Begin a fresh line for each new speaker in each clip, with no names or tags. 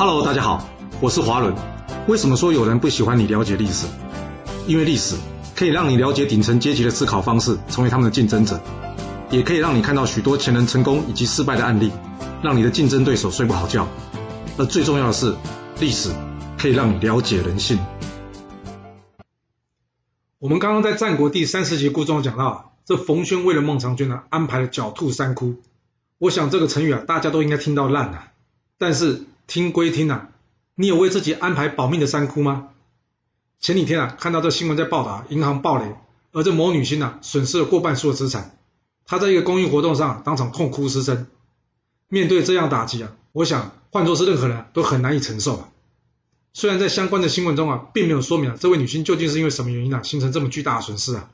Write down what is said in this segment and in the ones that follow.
Hello，大家好，我是华伦。为什么说有人不喜欢你了解历史？因为历史可以让你了解顶层阶级的思考方式，成为他们的竞争者，也可以让你看到许多前人成功以及失败的案例，让你的竞争对手睡不好觉。而最重要的是，历史可以让你了解人性。我们刚刚在战国第三十集故事中讲到，这冯轩为了孟尝君呢，安排了狡兔三窟。我想这个成语啊，大家都应该听到烂了。但是听归听啊，你有为自己安排保命的三窟吗？前几天啊，看到这新闻在报道银行暴雷，而这某女星啊，损失了过半数的资产。她在一个公益活动上当场痛哭失声。面对这样打击啊，我想换作是任何人都很难以承受啊。虽然在相关的新闻中啊，并没有说明啊这位女星究竟是因为什么原因啊形成这么巨大的损失啊，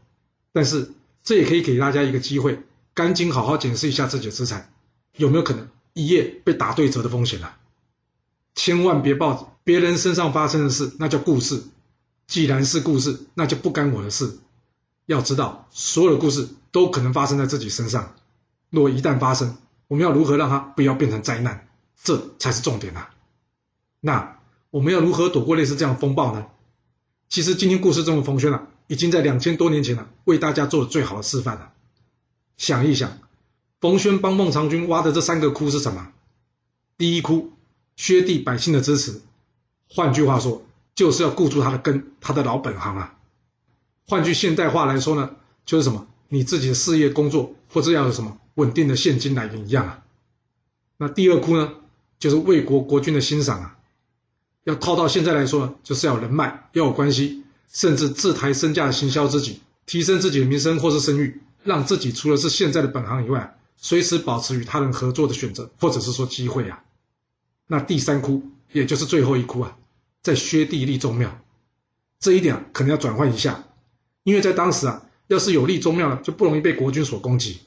但是这也可以给大家一个机会，赶紧好好检视一下自己的资产，有没有可能一夜被打对折的风险啊？千万别抱别人身上发生的事，那叫故事。既然是故事，那就不干我的事。要知道，所有的故事都可能发生在自己身上。若一旦发生，我们要如何让它不要变成灾难？这才是重点啊！那。我们要如何躲过类似这样风暴呢？其实今天故事中的冯轩啊，已经在两千多年前了，为大家做了最好的示范了。想一想，冯轩帮孟尝君挖的这三个窟是什么？第一窟，薛地百姓的支持，换句话说，就是要固住他的根，他的老本行啊。换句现代话来说呢，就是什么？你自己的事业工作，或者要有什么稳定的现金来源一样啊。那第二窟呢，就是为国国君的欣赏啊。要套到现在来说，就是要人脉，要有关系，甚至自抬身价行销自己，提升自己的名声或是声誉，让自己除了是现在的本行以外，随时保持与他人合作的选择，或者是说机会啊。那第三窟，也就是最后一窟啊，在薛地立宗庙，这一点啊可能要转换一下，因为在当时啊，要是有立宗庙呢，就不容易被国君所攻击。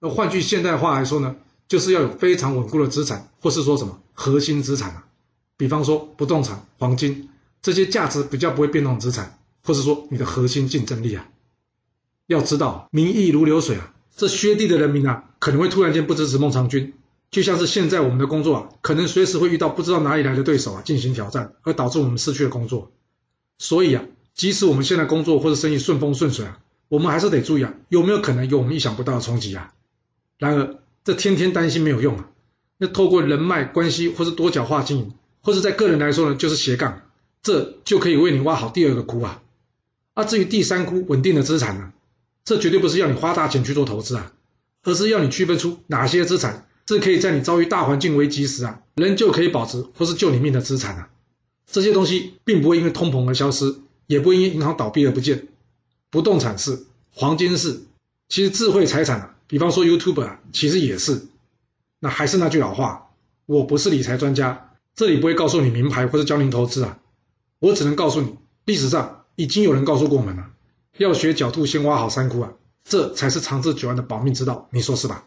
那换句现代话来说呢，就是要有非常稳固的资产，或是说什么核心资产啊。比方说不动产、黄金这些价值比较不会变动资产，或是说你的核心竞争力啊，要知道民意如流水啊，这薛地的人民啊，可能会突然间不支持孟尝君，就像是现在我们的工作啊，可能随时会遇到不知道哪里来的对手啊进行挑战，而导致我们失去了工作。所以啊，即使我们现在工作或者生意顺风顺水啊，我们还是得注意啊，有没有可能有我们意想不到的冲击啊？然而这天天担心没有用啊，那透过人脉关系或是多角化经营。或者在个人来说呢，就是斜杠，这就可以为你挖好第二个窟啊。啊，至于第三窟稳定的资产呢，这绝对不是要你花大钱去做投资啊，而是要你区分出哪些资产是可以在你遭遇大环境危机时啊，仍旧可以保值或是救你命的资产啊。这些东西并不会因为通膨而消失，也不会因为银行倒闭而不见。不动产是，黄金是，其实智慧财产啊，比方说 YouTube 啊，其实也是。那还是那句老话，我不是理财专家。这里不会告诉你名牌或者教您投资啊，我只能告诉你，历史上已经有人告诉过我们了，要学狡兔先挖好三窟啊，这才是长治久安的保命之道，你说是吧？